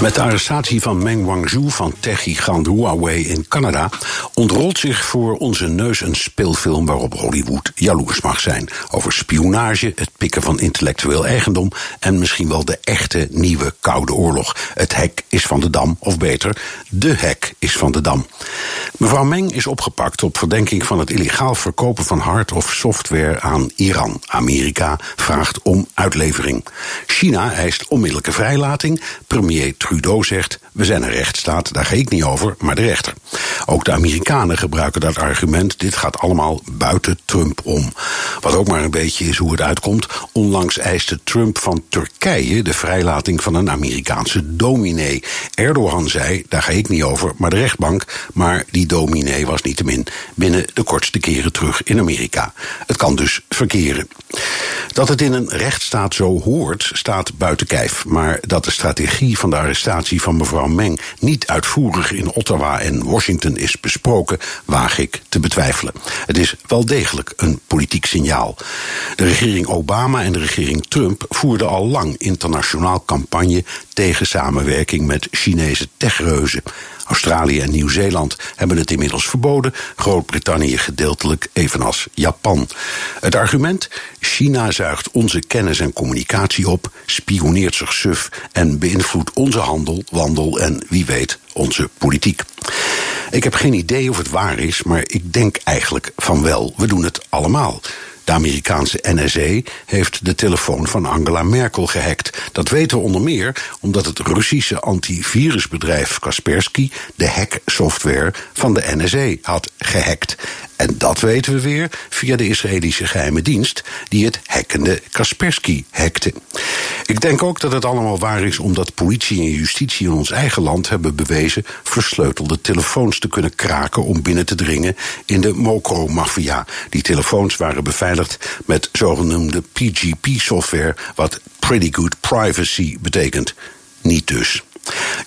Met de arrestatie van Meng Wanzhou van techgigant Huawei in Canada ontrolt zich voor onze neus een speelfilm waarop Hollywood jaloers mag zijn. Over spionage, het pikken van intellectueel eigendom en misschien wel de echte nieuwe Koude Oorlog. Het hek is van de dam, of beter, de hek is van de dam. Mevrouw Meng is opgepakt op verdenking van het illegaal verkopen van hard- of software aan Iran. Amerika vraagt om uitlevering. China eist onmiddellijke vrijlating. Premier Trudeau zegt: We zijn een rechtsstaat, daar ga ik niet over, maar de rechter. Ook de Amerikanen gebruiken dat argument: dit gaat allemaal buiten Trump om. Wat ook maar een beetje is hoe het uitkomt. Onlangs eiste Trump van Turkije de vrijlating van een Amerikaanse dominee. Erdogan zei: daar ga ik niet over, maar de rechtbank. Maar die dominee was niettemin binnen de kortste keren terug in Amerika. Het kan dus verkeren. Dat het in een rechtsstaat zo hoort, staat buiten kijf. Maar dat de strategie van de arrestatie van mevrouw Meng niet uitvoerig in Ottawa en Washington is besproken, waag ik te betwijfelen. Het is wel degelijk een politiek signaal. De regering Obama en de regering Trump voerden al lang internationaal campagne tegen samenwerking met Chinese techreuzen. Australië en Nieuw-Zeeland hebben het inmiddels verboden, Groot-Brittannië gedeeltelijk, evenals Japan. Het argument: China zuigt onze kennis en communicatie op, spioneert zich suf en beïnvloedt onze handel, wandel en wie weet onze politiek. Ik heb geen idee of het waar is, maar ik denk eigenlijk van wel. We doen het allemaal. De Amerikaanse NSA heeft de telefoon van Angela Merkel gehackt. Dat weten we onder meer omdat het Russische antivirusbedrijf Kaspersky de hacksoftware van de NSA had gehackt. En dat weten we weer via de Israëlische geheime dienst, die het hackende Kaspersky hackte. Ik denk ook dat het allemaal waar is omdat politie en justitie in ons eigen land hebben bewezen versleutelde telefoons te kunnen kraken om binnen te dringen in de Mokro-maffia. Die telefoons waren beveiligd met zogenoemde PGP-software, wat Pretty Good Privacy betekent. Niet dus.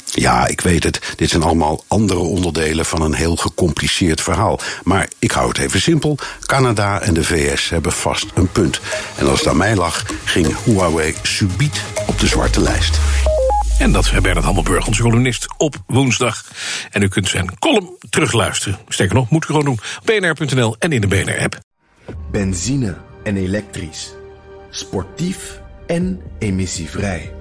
Ja, ik weet het. Dit zijn allemaal andere onderdelen van een heel gecompliceerd verhaal. Maar ik hou het even simpel. Canada en de VS hebben vast een punt. En als het aan mij lag, ging Huawei subiet op de zwarte lijst. En dat is Bernard Hammelburg, onze columnist, op woensdag. En u kunt zijn column terugluisteren. Sterker nog, moet u gewoon doen. bnr.nl en in de BNR-app. Benzine en elektrisch. Sportief en emissievrij.